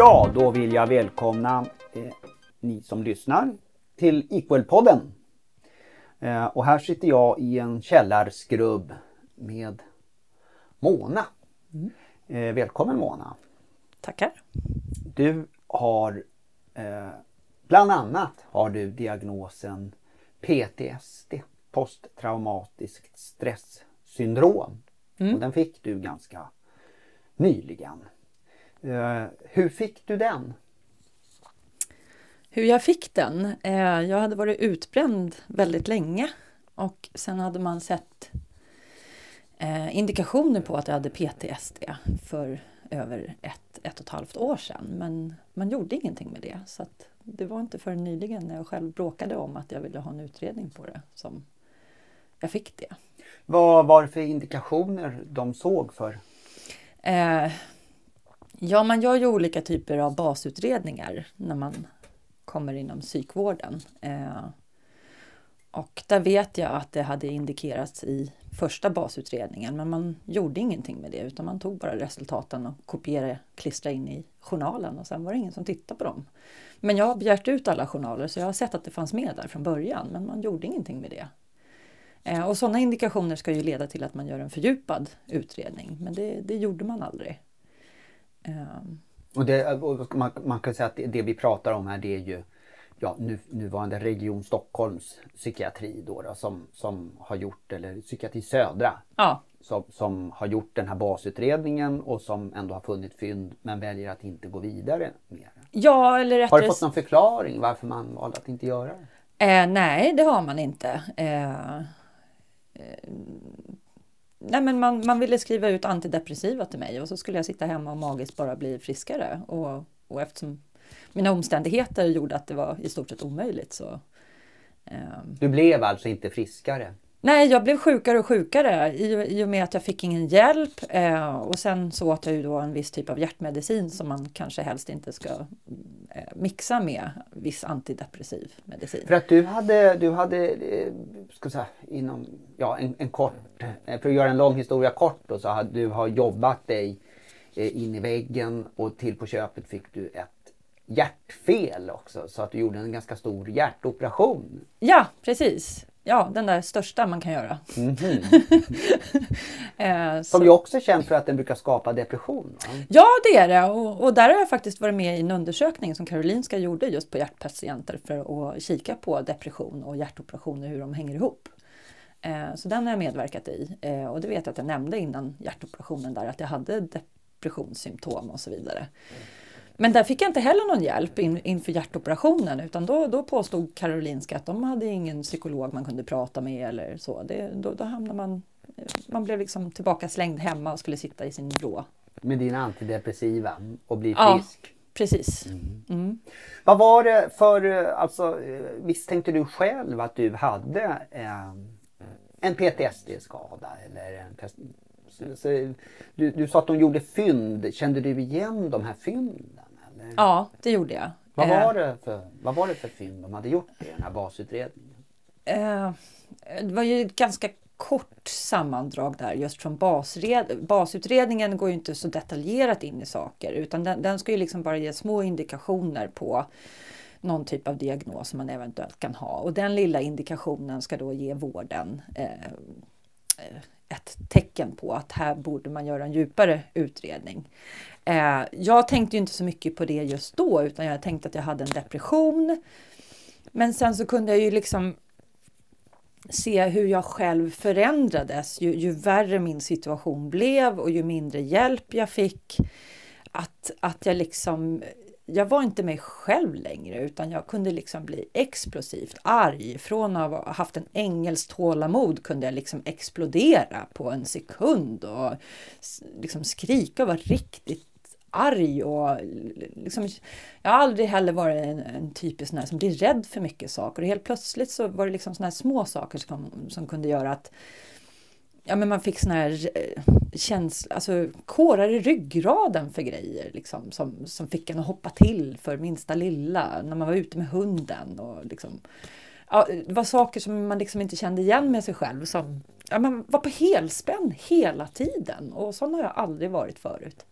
Ja, då vill jag välkomna eh, ni som lyssnar till Equal-podden. Eh, och här sitter jag i en källarskrubb med Mona. Mm. Eh, välkommen Mona. Tackar. Du har eh, bland annat har du diagnosen PTSD, posttraumatiskt stresssyndrom. Mm. Och den fick du ganska nyligen. Eh, hur fick du den? Hur jag fick den? Eh, jag hade varit utbränd väldigt länge och sen hade man sett eh, indikationer på att jag hade PTSD för över ett, ett och ett halvt år sedan. Men man gjorde ingenting med det. Så det var inte förrän nyligen när jag själv bråkade om att jag ville ha en utredning på det som jag fick det. Vad var det för indikationer de såg för? Eh, ja, man gör ju olika typer av basutredningar när man kommer inom psykvården. Eh, och där vet jag att det hade indikerats i första basutredningen men man gjorde ingenting med det utan man tog bara resultaten och kopierade, klistrade in i journalen och sen var det ingen som tittade på dem. Men jag har begärt ut alla journaler så jag har sett att det fanns med där från början men man gjorde ingenting med det. Eh, och sådana indikationer ska ju leda till att man gör en fördjupad utredning men det, det gjorde man aldrig. Eh, Och det, och man, man kan säga att det, det vi pratar om här det är ju ja, nu, nuvarande Region Stockholms psykiatri då, då som, som har gjort, eller Psykiatri Södra, ja, som, som har gjort den här basutredningen och som ändå har funnit fynd men väljer att inte gå vidare med ja, eller Har du fått någon förklaring varför man valde att inte göra det? Eh, nej, det har man inte. Eh, eh, nej, men man, man ville skriva ut antidepressiva till mig och så skulle jag sitta hemma och magiskt bara bli friskare. Och, och eftersom mina omständigheter gjorde att det var i stort sett omöjligt så... Eh, Du blev alltså inte friskare? Nej, jag blev sjukare och sjukare i, i och med att jag fick ingen hjälp. Eh, och sen så åt jag ju då en viss typ av hjärtmedicin som man kanske helst inte ska eh, mixa med viss antidepressiv medicin. För att du hade, du hade eh, ska säga, inom, ja, en, en kort, eh, för att göra en lång historia kort då, så hade du har jobbat dig eh, in i väggen och till på köpet fick du ett hjärtfel också så att du gjorde en ganska stor hjärtoperation. Ja, precis. Ja, den där största man kan göra. Eh, så- Som ju också är känd för att den brukar skapa depression. Va? Ja, det är det. Och, och där har jag faktiskt varit med i en undersökning som Karolinska gjorde just på hjärtpatienter för att kika på depression och hjärtoperationer, hur de hänger ihop. Eh, Så den har jag medverkat i. Eh, Och det vet jag att jag nämnde innan hjärtoperationen där att jag hade depressionssymptom och så vidare. Men där fick jag inte heller någon hjälp in, inför hjärtoperationen utan då, då påstod Karolinska att de hade ingen psykolog man kunde prata med eller så. Det, då, då hamnade man, man blev liksom tillbaka slängd hemma och skulle sitta i sin vrå. Med dina antidepressiva och bli Ja. frisk. Precis. Mm. Vad var det för, alltså misstänkte du själv att du hade eh, en PTSD-skada eller en du, du sa att de gjorde fynd, kände du igen de här fynden? Ja, det gjorde jag. Vad, Eh, var det för, vad var det för fynd de hade gjort i den här basutredningen? Eh, det var ju ett ganska kort sammandrag där just från basred, basutredningen går ju inte så detaljerat in i saker utan den, den ska ju liksom bara ge små indikationer på någon typ av diagnos som man eventuellt kan ha och den lilla indikationen ska då ge vården eh, eh, Eh, ett tecken på att här borde man göra en djupare utredning. Eh, jag tänkte ju inte så mycket på det just då utan jag tänkte att jag hade en depression. Men sen så kunde jag ju liksom se hur jag själv förändrades ju, ju värre min situation blev och ju mindre hjälp jag fick. Att, att jag liksom, jag var inte mig själv längre utan jag kunde liksom bli explosivt arg. Från att ha haft en ängels tålamod kunde jag liksom explodera på en sekund och liksom skrika och vara riktigt arg och liksom, jag har aldrig heller varit en, en typisk sån här som blir rädd för mycket saker och helt plötsligt så var det liksom såna här små saker som, som kunde göra att ja, men man fick sån här eh, känsla, alltså kårar i ryggraden för grejer liksom, som, som fick en att hoppa till för minsta lilla när man var ute med hunden. Och liksom, ja, det var saker som man liksom inte kände igen med sig själv. Som, ja, man var på helspänn hela tiden och sån har jag aldrig varit förut.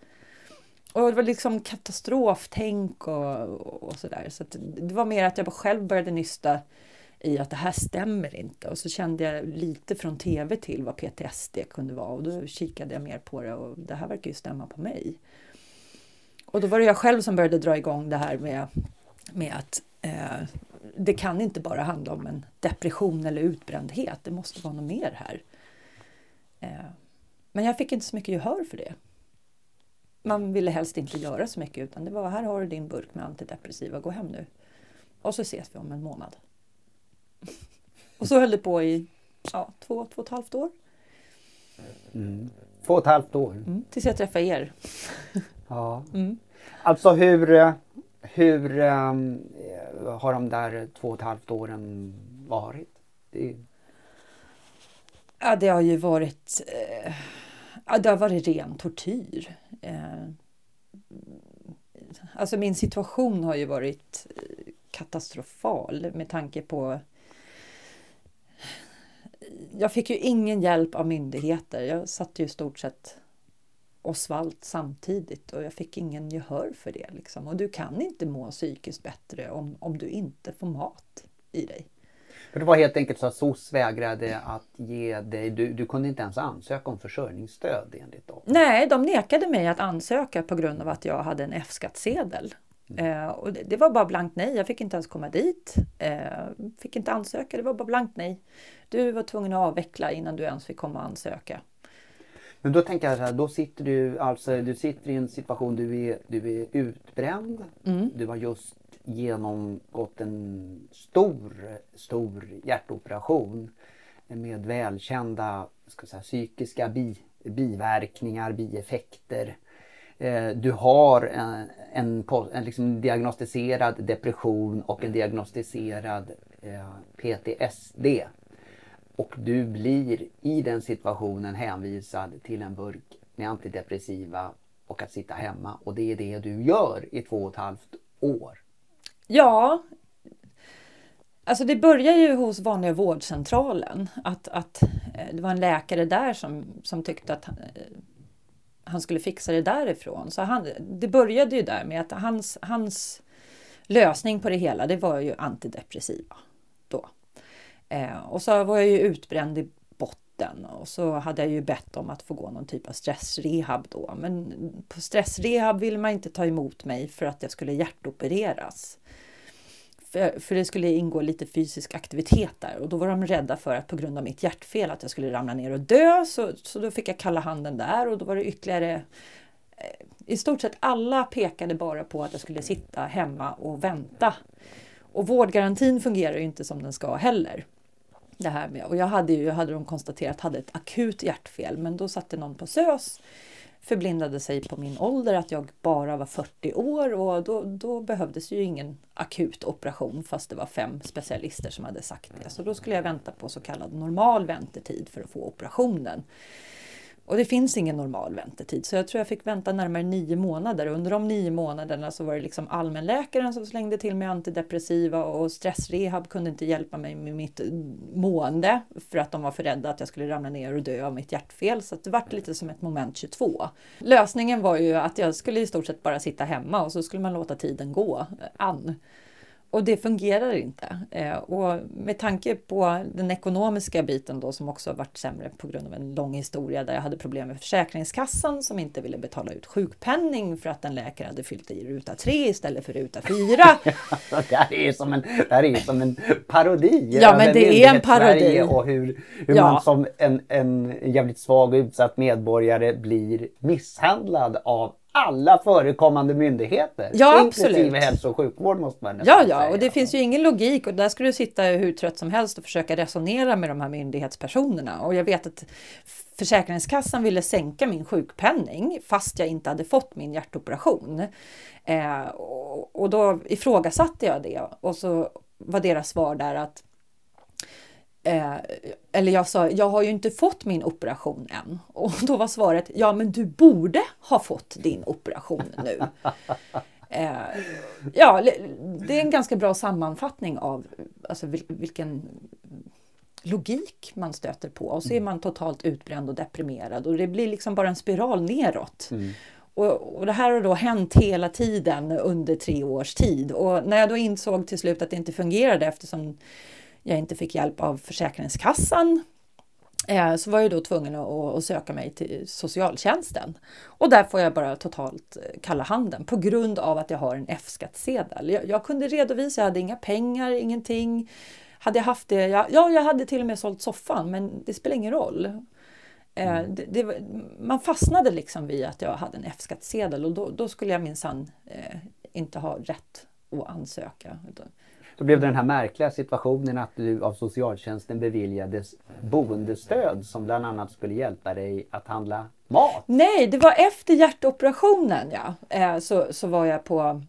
Och det var liksom katastroftänk och, och sådär. Så, så det var mer att jag själv började nysta i att det här stämmer inte. Och så kände jag lite från tv till vad PTSD kunde vara och då kikade jag mer på det och det här verkar ju stämma på mig. Och då var det jag själv som började dra igång det här med, med att eh, det kan inte bara handla om en depression eller utbrändhet. Det måste vara något mer här. Eh, men jag fick inte så mycket gehör för det. Man ville helst inte göra så mycket utan det var här har du din burk med antidepressiva, gå hem nu. Och så ses vi om en månad. Och så höll det på i ja, två, två och ett halvt år. Mm. Två och ett halvt år? Mm, tills jag träffade er. ja. Mm. Alltså hur, hur um, har de där två och ett halvt åren varit? Det... Ja, det har ju varit, eh, ja, det har varit ren tortyr. Eh, alltså min situation har ju varit eh, katastrofal med tanke på jag fick ju ingen hjälp av myndigheter. Jag satt ju i stort sett och svalt samtidigt och jag fick ingen gehör för det. Liksom. Och du kan inte må psykiskt bättre om, om du inte får mat i dig. För det var helt enkelt så att SOS vägrade att ge dig, du, du kunde inte ens ansöka om försörjningsstöd enligt dem? Nej, de nekade mig att ansöka på grund av att jag hade en F-skattsedel. Mm. Eh, och det, det, var bara blankt nej, jag fick inte ens komma dit. Eh, fick inte ansöka, det var bara blankt nej. Du var tvungen att avveckla innan du ens fick komma och ansöka. Men då tänker jag så här, då sitter du alltså, du sitter i en situation, du är, du är utbränd. Mm. Du har just genomgått en stor, stor hjärtoperation med välkända ska säga, psykiska bi, biverkningar, bieffekter. Eh, du har en, en, en liksom diagnostiserad depression och en diagnostiserad eh, PTSD. Och du blir i den situationen hänvisad till en burk med antidepressiva och att sitta hemma. Och det är det du gör i två och ett halvt år. Ja, alltså det börjar ju hos vanliga vårdcentralen. Att, att eh, det var en läkare där som, som tyckte att eh, han skulle fixa det därifrån. Så han, det började ju där med att hans, hans lösning på det hela det var ju antidepressiva. Då. Eh, och så var jag ju utbränd i botten och så hade jag ju bett om att få gå någon typ av stressrehab då. Men på stressrehab ville man inte ta emot mig för att jag skulle hjärtopereras. För, för det skulle ingå lite fysisk aktivitet där och då var de rädda för att på grund av mitt hjärtfel att jag skulle ramla ner och dö. Så, så då fick jag kalla handen där och då var det ytterligare eh, i stort sett alla pekade bara på att jag skulle sitta hemma och vänta. Och vårdgarantin fungerar ju inte som den ska heller. Det här med, och jag hade ju, hade de konstaterat, hade ett akut hjärtfel, men då satte någon på SÖS förblindade sig på min ålder, att jag bara var 40 år och då, då behövdes ju ingen akut operation fast det var fem specialister som hade sagt det. Så då skulle jag vänta på så kallad normal väntetid för att få operationen. Och det finns ingen normal väntetid så jag tror jag fick vänta närmare nio månader. Under de nio månaderna så var det liksom allmänläkaren som slängde till mig antidepressiva och stressrehab kunde inte hjälpa mig med mitt mående för att de var för rädda att jag skulle ramla ner och dö av mitt hjärtfel. Så det vart lite som ett moment 22. Lösningen var ju att jag skulle i stort sett bara sitta hemma och så skulle man låta tiden gå an. Och det fungerar inte. Eh, och med tanke på den ekonomiska biten då som också har varit sämre på grund av en lång historia där jag hade problem med Försäkringskassan som inte ville betala ut sjukpenning för att en läkare hade fyllt i ruta 3 istället för ruta 4. det här är som en, det här är som en parodi. Ja men det är en parodi. Och hur, hur ja. man som en, en jävligt svag och utsatt medborgare blir misshandlad av alla förekommande myndigheter. Ja, inklusive absolut. hälso och sjukvård måste man Ja, ja, säga. och det finns ju ingen logik och där ska du sitta hur trött som helst och försöka resonera med de här myndighetspersonerna. Och jag vet att Försäkringskassan ville sänka min sjukpenning fast jag inte hade fått min hjärtoperation. Eh, och, och då ifrågasatte jag det och så var deras svar där att Eh, eller jag sa, jag har ju inte fått min operation än. Och då var svaret, ja men du borde ha fått din operation nu. eh, ja, det är en ganska bra sammanfattning av alltså, vilken logik man stöter på. Och så är man totalt utbränd och deprimerad och det blir liksom bara en spiral neråt. Mm. och, och, det här har då hänt hela tiden under tre års tid. Och när jag då insåg till slut att det inte fungerade eftersom jag inte fick hjälp av Försäkringskassan eh, så var jag då tvungen att, söka mig till socialtjänsten. Och där får jag bara totalt eh, kalla handen på grund av att jag har en F-skattsedel. Jag, jag, kunde redovisa, jag hade inga pengar, ingenting. Hade jag haft det, ja, ja, jag hade till och med sålt soffan men det spelar ingen roll. Eh, mm. Det, det, man fastnade liksom vid att jag hade en F-skattsedel och då, då skulle jag minsann eh, inte ha rätt att ansöka. Då blev det den här märkliga situationen att du av socialtjänsten beviljades boendestöd som bland annat skulle hjälpa dig att handla mat. Nej, det var efter hjärtoperationen ja. Eh, så, så var jag på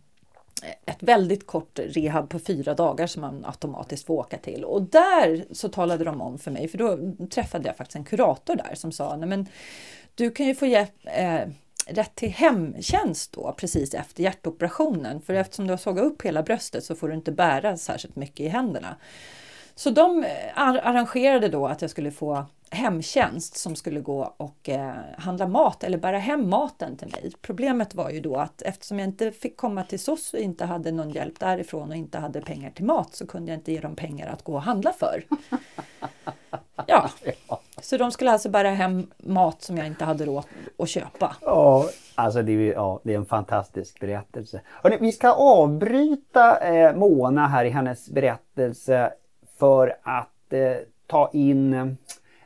ett väldigt kort rehab på fyra dagar som man automatiskt får åka till. Och där så talade de om för mig, för då träffade jag faktiskt en kurator där som sa, nej men du kan ju få hjälp, eh, rätt till hemtjänst då precis efter hjärtoperationen. För eftersom du har sågat upp hela bröstet så får du inte bära särskilt mycket i händerna. Så de eh, arrangerade då att jag skulle få hemtjänst som skulle gå och eh, handla mat eller bära hem maten till mig. Problemet var ju då att eftersom jag inte fick komma till SOS och inte hade någon hjälp därifrån och inte hade pengar till mat så kunde jag inte ge dem pengar att gå och handla för. Ja, så de skulle alltså bära hem mat som jag inte hade råd att köpa. Ja, alltså det är, ja, det är en fantastisk berättelse. Hörrni, vi ska avbryta eh, Mona här i hennes berättelse för att eh, ta in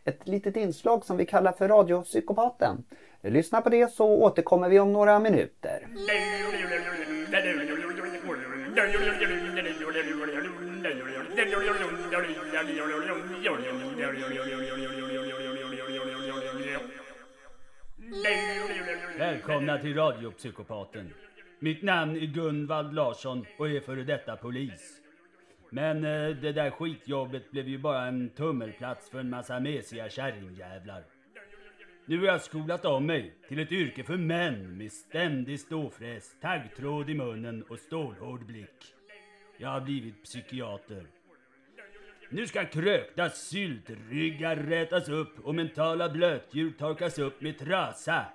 ett litet inslag som vi kallar för Radiopsykopaten. Lyssna på det så återkommer vi om några minuter. Välkomna till Radiopsykopaten. Mitt namn är Gunvald Larsson och är före detta polis. Men eh, det där skitjobbet blev ju bara en tummelplats för en massa mesiga kärringjävlar. Nu har jag skolat om mig till ett yrke för män med ständig ståfräs, taggtråd i munnen och stålhård blick. Jag har blivit psykiater. Nu ska krökta syltryggar rätas upp och mentala blötdjur torkas upp med trasa.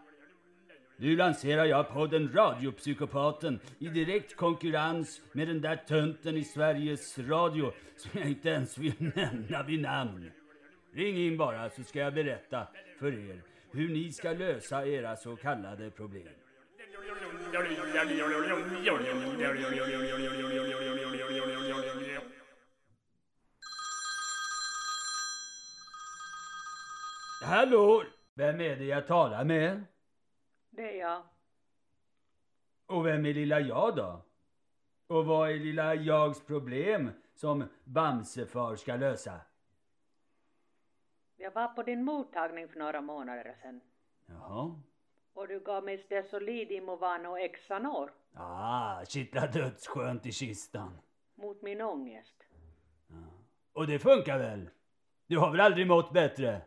Nu lanserar jag podden Radiopsykopaten i direkt konkurrens med den där tönten i Sveriges Radio som jag inte ens vill nämna vid namn. Ring in bara så ska jag berätta för er hur ni ska lösa era så kallade problem. Hallå! Vem är det jag talar med? Det är jag. Och vem är lilla jag då? Och vad är lilla jags problem som Bamsefar ska lösa? Jag var på din mottagning för några månader sedan. Jaha. Och du gav mig Stesolid, Imovan och Exanor. Ah, kittlar dödsskönt i kistan. Mot min ångest. Ja. Och det funkar väl? Du har väl aldrig mått bättre?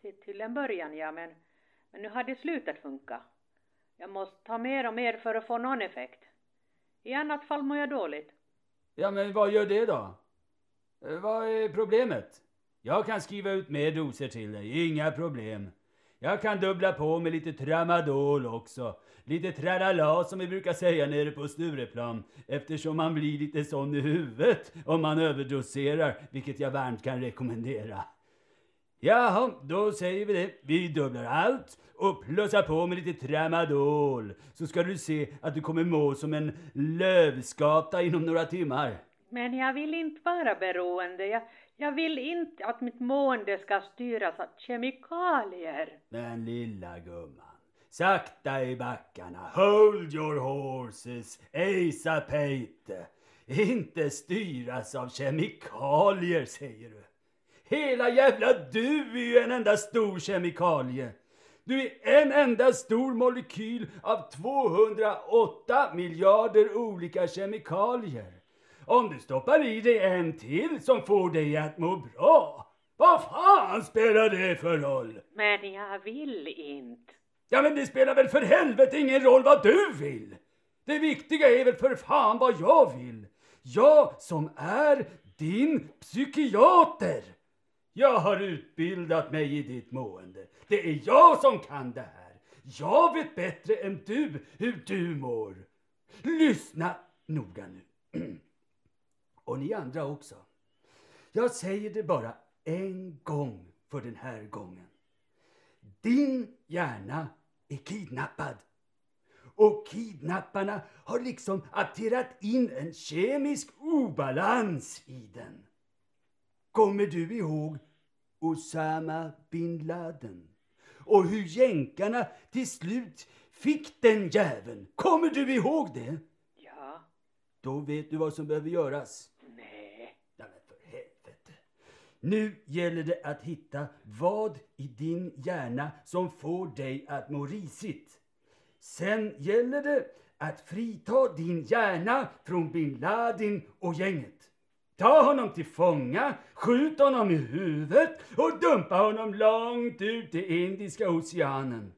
Till, till en början, ja, men, men nu har det slutat funka. Jag måste ta mer och mer för att få någon effekt. I annat fall mår jag dåligt. Ja, men vad gör det då? Eh, vad är problemet? Jag kan skriva ut mer doser till dig, inga problem. Jag kan dubbla på med lite tramadol också. Lite tralala som vi brukar säga nere på Stureplan. Eftersom man blir lite sån i huvudet om man överdoserar, vilket jag varmt kan rekommendera. Jaha, då säger vi det. Vi dubblar allt och plussar på med lite tramadol. Så ska du se att du kommer må som en lövskata inom några timmar. Men jag vill inte vara beroende. Jag, jag vill inte att mitt mående ska styras av kemikalier. Men lilla gumman, sakta i backarna. Hold your horses, Asa Peite. Inte styras av kemikalier, säger du. Hela jävla du är ju en enda stor kemikalie. Du är en enda stor molekyl av 208 miljarder olika kemikalier. Om du stoppar i dig en till som får dig att må bra, vad fan spelar det för roll? Men jag vill inte. Ja men det spelar väl för helvete ingen roll vad du vill. Det viktiga är väl för fan vad jag vill. Jag som är din psykiater. Jag har utbildat mig i ditt mående. Det är jag som kan det här. Jag vet bättre än du hur du mår. Lyssna noga nu. Och ni andra också. Jag säger det bara en gång för den här gången. Din hjärna är kidnappad. Och kidnapparna har liksom apterat in en kemisk obalans i den. Kommer du ihåg Osama bin Laden? Och hur jänkarna till slut fick den jäveln? Kommer du ihåg det? Ja. Då vet du vad som behöver göras. Nej. För helvete. Nu gäller det att hitta vad i din hjärna som får dig att må risigt. Sen gäller det att frita din hjärna från bin Laden och gänget. Ta honom till fånga, skjut honom i huvudet och dumpa honom långt ut i Indiska oceanen.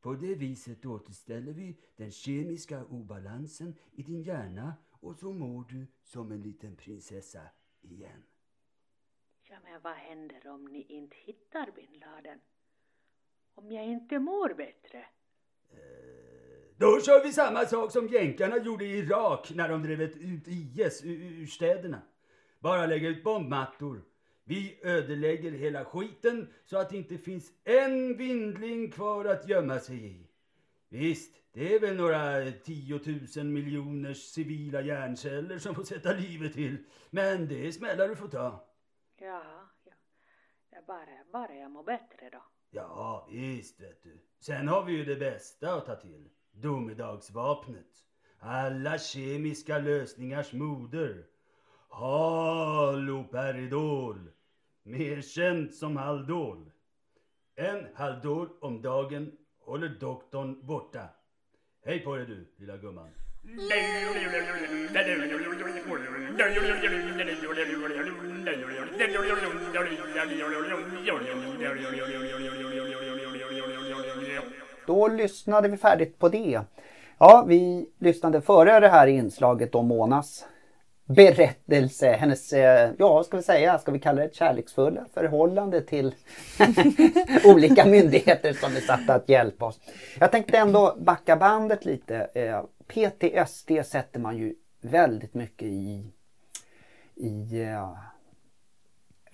På det viset återställer vi den kemiska obalansen i din hjärna och så mår du som en liten prinsessa igen. Ja, men vad händer om ni inte hittar bin Laden? Om jag inte mår bättre? Då kör vi samma sak som jänkarna gjorde i Irak när de drev ut IS ur städerna. Bara lägga ut bombmattor. Vi ödelägger hela skiten så att det inte finns en vindling kvar att gömma sig i. Visst, det är väl några tiotusen miljoners civila hjärnceller som får sätta livet till. Men det är smällar du får ta. Ja, ja. ja bara, bara jag mår bättre då. Ja, visst vet du. Sen har vi ju det bästa att ta till. Domedagsvapnet. Alla kemiska lösningars moder. Haloperidol. Mer känt som Haldol. En Haldol om dagen håller doktorn borta. Hej på dig du, lilla gumman. Då lyssnade vi färdigt på det. Ja, vi lyssnade före det här inslaget om Monas berättelse, hennes, eh, ja ska vi säga, ska vi kalla det kärleksfulla förhållande till olika myndigheter som är satta att hjälpa oss. Jag tänkte ändå backa bandet lite. Eh, PTSD sätter man ju väldigt mycket i, i eh,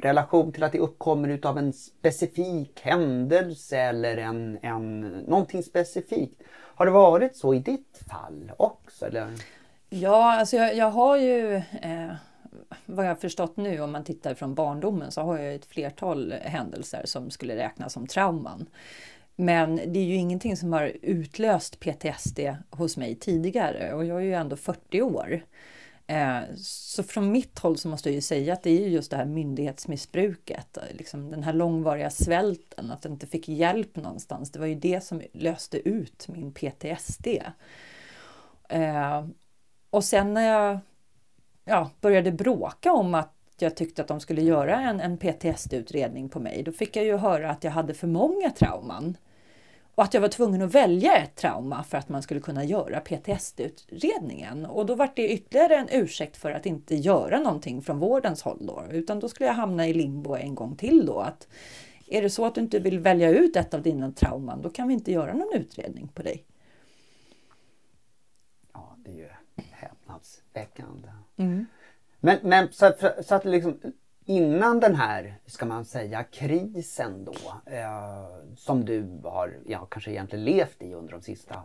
relation till att det uppkommer utav en specifik händelse eller en, en, någonting specifikt. Har det varit så i ditt fall också? Eller? Ja, alltså jag, jag har ju eh, vad jag har förstått nu om man tittar från barndomen så har jag ett flertal händelser som skulle räknas som trauman. Men det är ju ingenting som har utlöst PTSD hos mig tidigare och jag är ju ändå 40 år. Eh, så från mitt håll så måste jag ju säga att det är just det här myndighetsmissbruket, liksom den här långvariga svälten, att jag inte fick hjälp någonstans. Det var ju det som löste ut min PTSD. Eh, och sen när jag ja, började bråka om att jag tyckte att de skulle göra en, en PTSD-utredning på mig, då fick jag ju höra att jag hade för många trauman. Och att jag var tvungen att välja ett trauma för att man skulle kunna göra PTSD-utredningen. Och då var det ytterligare en ursäkt för att inte göra någonting från vårdens håll då. Utan då skulle jag hamna i limbo en gång till då. Att är det så att du inte vill välja ut ett av dina trauman, då kan vi inte göra någon utredning på dig. Ja, det är ju häpnadsväckande. Mm. Men, men så, att- så att liksom innan den här, ska man säga, krisen då eh, som du har ja, kanske egentligen levt i under de sista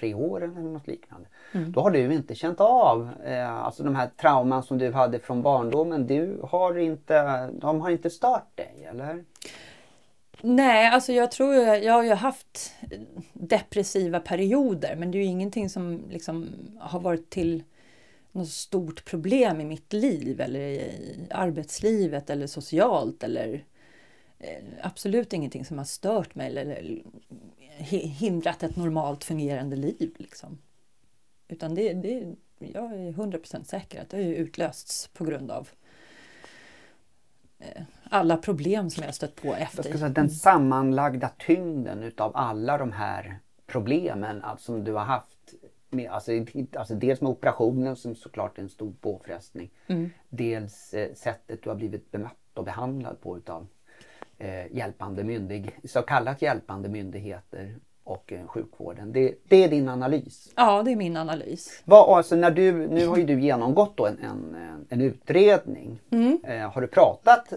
tre åren eller något liknande. Då har du inte känt av eh, alltså de här trauman som du hade från barndomen. Du har inte, de har inte stört dig eller? Nej, alltså jag tror jag, jag har ju haft depressiva perioder men det är ju ingenting som liksom har varit till något stort problem i mitt liv eller i arbetslivet eller socialt eller eh, absolut ingenting som har stört mig eller, eller hi- hindrat ett normalt fungerande liv. Liksom. Utan det, det, jag är 100% säker att det har utlösts på grund av eh, alla problem som jag har stött på Jag efter. ska säga, den sammanlagda tyngden utav alla de här problemen alltså, som du har haft. Med, alltså, alltså dels med operationen som såklart är en stor påfrestning. Dels eh, sättet du har blivit bemött och behandlad på utav eh, hjälpande myndig, så kallat hjälpande myndigheter. och eh, sjukvården. Det, det är din analys. Ja, det är min analys. Vad, alltså när du, nu har ju du genomgått en, en, en utredning. Mm. Eh, har du pratat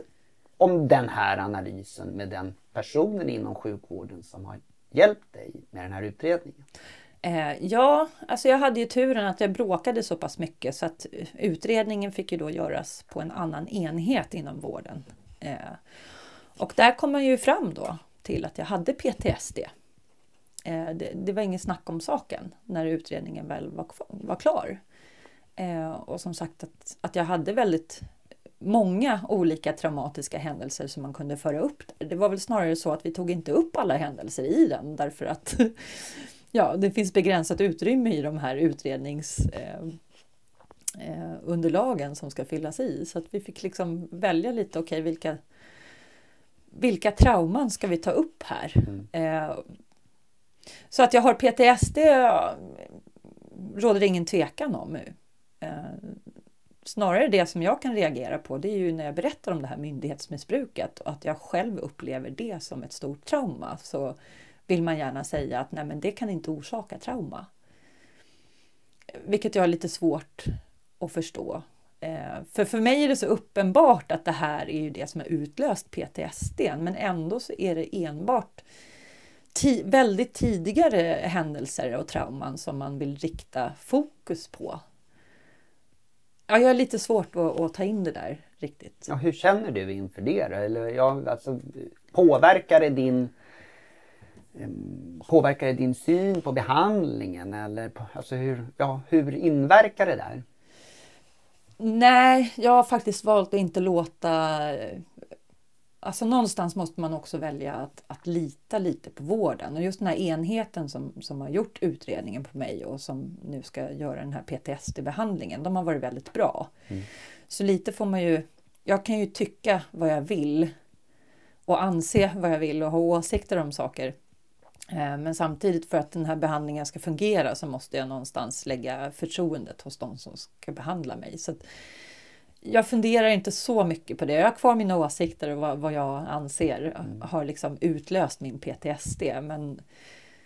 om den här analysen med den personen inom sjukvården som har hjälpt dig med den här utredningen? Eh, ja, alltså jag hade ju turen att jag bråkade så pass mycket så att utredningen fick ju då göras på en annan enhet inom vården. Eh, och där kom man ju fram då till att jag hade PTSD. Eh, det, det, var ingen snack om saken när utredningen väl var, var klar. Eh, och som sagt att, att jag hade väldigt många olika traumatiska händelser som man kunde föra upp. Det var väl snarare så att vi tog inte upp alla händelser i den därför att ja, det finns begränsat utrymme i de här utredningsunderlagen eh, eh som ska fyllas i. Så att vi fick liksom välja lite, okej okay, vilka, vilka trauman ska vi ta upp här? Mm. Eh, så att jag har PTSD råder det ingen tvekan om. Eh, snarare det som jag kan reagera på det är ju när jag berättar om det här myndighetsmissbruket och att jag själv upplever det som ett stort trauma. Så vill man gärna säga att nej men det kan inte orsaka trauma. Vilket jag har lite svårt att förstå. Eh, för för mig är det så uppenbart att det här är ju det som har utlöst PTSD men ändå så är det enbart väldigt tidigare händelser och trauman som man vill rikta fokus på. Ja, jag har lite svårt att, att ta in det där riktigt. Ja, hur känner du inför det? Eller, ja, alltså, påverkar det din Påverkar det din syn på behandlingen? Eller alltså hur, ja, hur inverkar det där? Nej, jag har faktiskt valt att inte låta... Alltså någonstans måste man också välja att, att lita lite på vården. Och just den här enheten som, som har gjort utredningen på mig och som nu ska göra den här PTSD-behandlingen, de har varit väldigt bra. Mm. Så lite får man ju... Jag kan ju tycka vad jag vill och anse vad jag vill och ha åsikter om saker. Eh, men samtidigt för att den här behandlingen ska fungera så måste jag någonstans lägga förtroendet hos de som ska behandla mig. Så jag funderar inte så mycket på det. Jag har kvar mina åsikter och vad, vad jag anser mm. har liksom utlöst min PTSD. Men...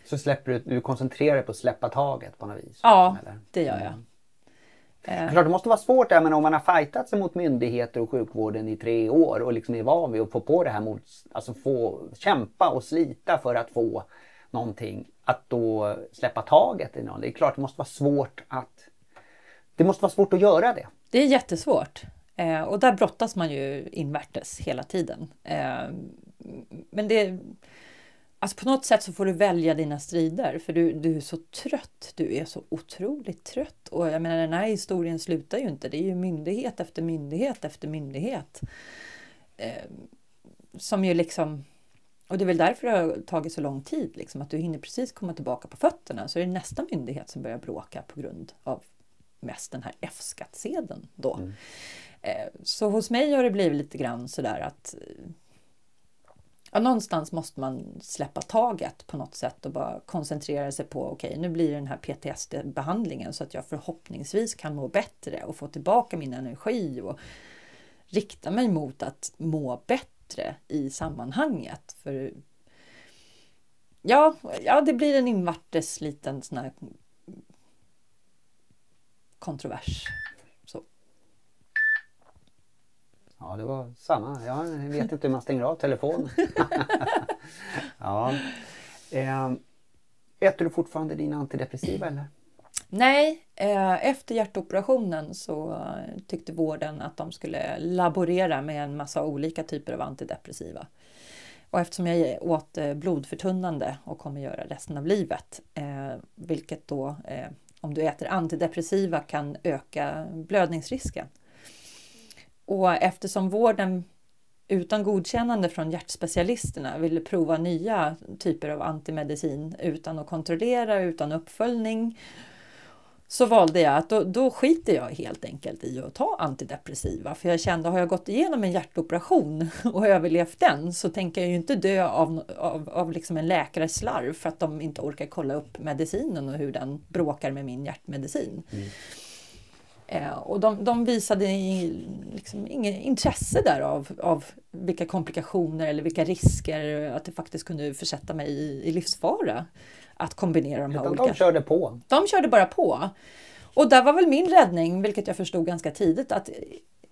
Så släpper du, du koncentrerar dig på att släppa taget på något vis? Ja, eller? det gör jag. Mm. Eh. Klart, det måste vara svårt där, men om man har fightat sig mot myndigheter och sjukvården i tre år och liksom är van vid att få på det här mot, alltså få kämpa och slita för att få någonting, att då släppa taget i någon. Det är klart det måste vara svårt att det måste vara svårt att göra det. Det är jättesvårt. Eh, och där brottas man ju invärtes hela tiden. Eh, men det... Alltså på något sätt så får du välja dina strider för du, du är så trött. Du är så otroligt trött. Och jag menar den här historien slutar ju inte. Det är ju myndighet efter myndighet efter myndighet. Eh, som ju liksom och det är väl därför det har tagit så lång tid, liksom, att du hinner precis komma tillbaka på fötterna. Så är det nästa myndighet som börjar bråka på grund av mest den här F-skattsedeln då. Mm. Eh, så hos mig har det blivit lite grann sådär att ja, någonstans måste man släppa taget på något sätt och bara koncentrera sig på okej, okay, nu blir det den här PTSD-behandlingen så att jag förhoppningsvis kan må bättre och få tillbaka min energi och rikta mig mot att må bättre bättre i sammanhanget. För ja, ja, det blir en invärtes liten sån här kontrovers. Så. Ja, det var samma. Jag vet inte hur man stänger av telefonen. ja. Eh, äter du fortfarande dina antidepressiva eller? Nej, eh, efter hjärtoperationen så tyckte vården att de skulle laborera med en massa olika typer av antidepressiva. Och eftersom jag åt eh, blodförtunnande och kommer göra resten av livet, eh, vilket då om du äter antidepressiva kan öka blödningsrisken. Och eftersom vården utan godkännande från hjärtspecialisterna ville prova nya typer av antimedicin utan att kontrollera, utan uppföljning så valde jag att då, då skiter jag helt enkelt i att ta antidepressiva. För jag kände, har jag gått igenom en hjärtoperation och överlevt den så tänker jag ju inte dö av, av, av liksom en läkares slarv för att de inte orkar kolla upp medicinen och hur den bråkar med min hjärtmedicin. Mm. Eh, och de, de visade liksom, inget intresse där av, av vilka komplikationer eller vilka risker att det faktiskt kunde försätta mig i, i livsfara att kombinera de här Utan olika. de körde på. De körde bara på. Och där var väl min räddning, vilket jag förstod ganska tidigt, att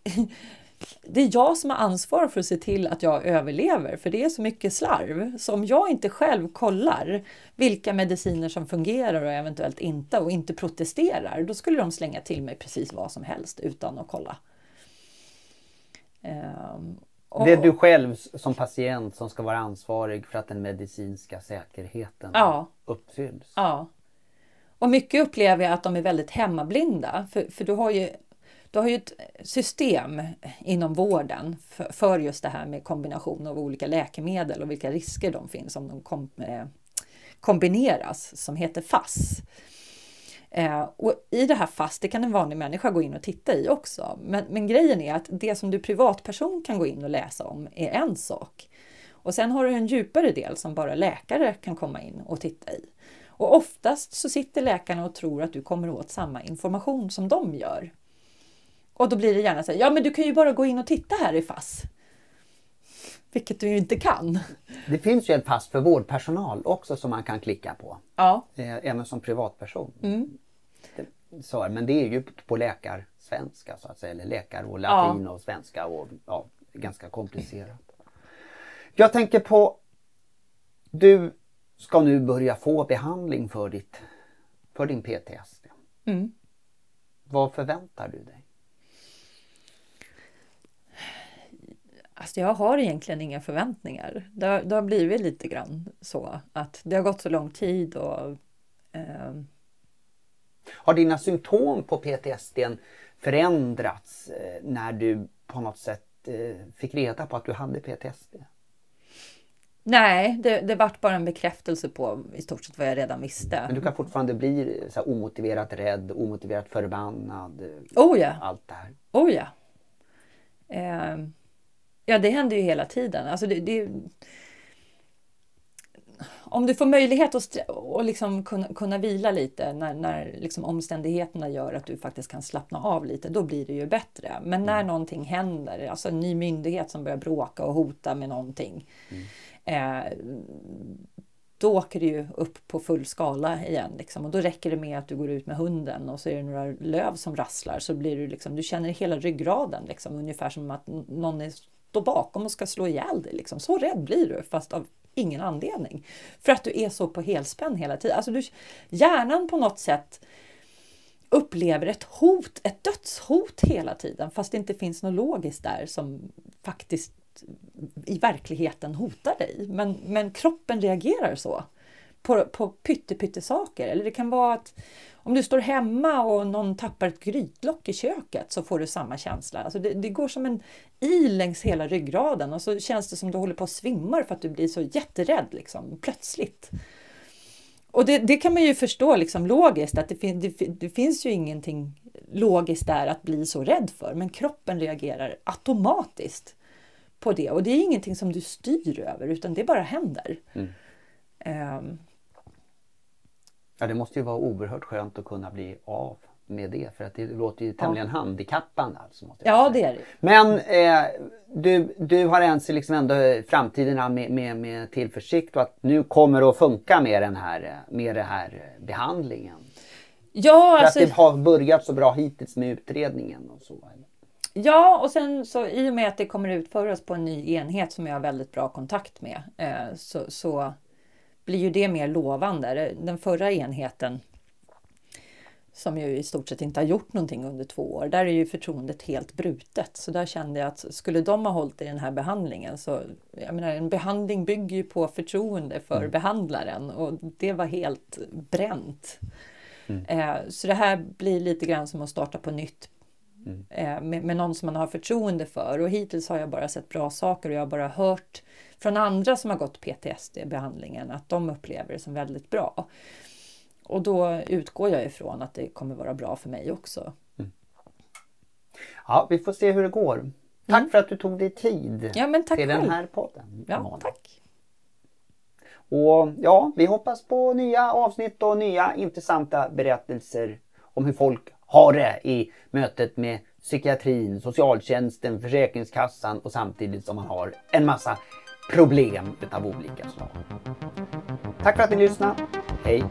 det är jag som har ansvar för att se till att jag överlever, för det är så mycket slarv. Så om jag inte själv kollar vilka mediciner som fungerar och eventuellt inte och inte protesterar, då skulle de slänga till mig precis vad som helst utan att kolla. Och- Det är du själv som patient som ska vara ansvarig för att den medicinska säkerheten Ja. uppfylls. Ja. Och mycket upplever jag att de är väldigt hemmablinda. För, för du, har ju, du har ju ett system inom vården för, för just det här med kombination av olika läkemedel och vilka risker de finns om de kom, eh, kombineras som heter FASS. Eh, och I det här FASS, det kan en vanlig människa gå in och titta i också. Men, men grejen är att det som du privatperson kan gå in och läsa om är en sak. Och sen har du en djupare del som bara läkare kan komma in och titta i. Och oftast så sitter läkarna och tror att du kommer åt samma information som de gör. Och då blir det gärna så här, ja men du kan ju bara gå in och titta här i FASS. Vilket du ju inte kan. Det finns ju ett pass för vårdpersonal också som man kan klicka på. Ja, Eh, även som privatperson. Mm. Så, men det är ju på läkarsvenska så att säga. Eller läkar och latin och svenska. Och, ja, ganska komplicerat. Jag tänker på Du ska nu börja få behandling för, ditt, för din PTSD. Mm. Vad förväntar du dig? Alltså jag har egentligen inga förväntningar. Det har, det har blivit lite grann så att det har gått så lång tid och eh, Har dina symptom på PTSD förändrats eh, när du på något sätt eh, fick reda på att du hade PTSD? nej, det, det vart bara en bekräftelse på i stort sett vad jag redan visste. Men du kan fortfarande bli så här, omotiverat rädd, omotiverat förbannad. eh, Oh ja, Allt det här. oh ja. Eh, ja, det händer ju hela tiden. Alltså det, det, om du får möjlighet att, och liksom kunna, kunna vila lite när, när liksom omständigheterna gör att du faktiskt kan slappna av lite, då blir det ju bättre. Men när någonting händer, alltså en ny myndighet som börjar bråka och hota med någonting, eh, då åker det ju upp på full skala igen. Liksom. Och då räcker det med att du går ut med hunden och så är det några löv som rasslar så blir du liksom, du känner hela ryggraden liksom, ungefär som att någon är, står bakom och ska slå ihjäl dig. Liksom. Så rädd blir du fast av ingen anledning. För att du är så på helspänn hela tiden. Alltså du, hjärnan på något sätt upplever ett hot, ett dödshot hela tiden fast det inte finns något logiskt där som faktiskt i verkligheten hotar dig. Men, men kroppen reagerar så på, på pytte-pytte-saker. Eller det kan vara att om du står hemma och någon tappar ett grytlock i köket så får du samma känsla. Alltså det, det går som en il längs hela ryggraden och så känns det som du håller på att svimmar för att du blir så jätterädd liksom, plötsligt. Och det, det kan man ju förstå liksom logiskt att det, fin, det, det finns ju ingenting logiskt där att bli så rädd för. Men kroppen reagerar automatiskt på det och det är ingenting som du styr över utan det bara händer. Ehm, Ja, det måste ju vara oerhört skönt att kunna bli av med det. För att det låter ju tämligen handikappande. Alltså, ja, det är det. Men eh, du, du har än så liksom ändå framtiden med, med, med tillförsikt och att nu kommer det att funka med den här, med den här eh, behandlingen. Ja, För alltså, att det har börjat så bra hittills med utredningen och så. ja, och sen så i och med att det kommer utföras på en ny enhet som jag har väldigt bra kontakt med eh, så, så blir ju det mer lovande. Den förra enheten som ju i stort sett inte har gjort någonting under två år. Där är ju förtroendet helt brutet. Så där kände jag att skulle de ha hållit i den här behandlingen så, jag menar en behandling bygger ju på förtroende för behandlaren och det var helt bränt. Eh, så det här blir lite grann som att starta på nytt eh, med, med någon som man har förtroende för. Och hittills har jag bara sett bra saker och jag har bara hört från andra som har gått PTSD-behandlingen att de upplever det som väldigt bra. Och då utgår jag ifrån att det kommer vara bra för mig också. Ja, vi får se hur det går. Tack för att du tog dig tid Ja, men tack till själv. den här podden. Ja, tack. Och ja, vi hoppas på nya avsnitt och nya intressanta berättelser om hur folk ha det i mötet med psykiatrin, socialtjänsten, Försäkringskassan och samtidigt som man har en massa problem av olika slag. Tack för att ni lyssnade. Hej!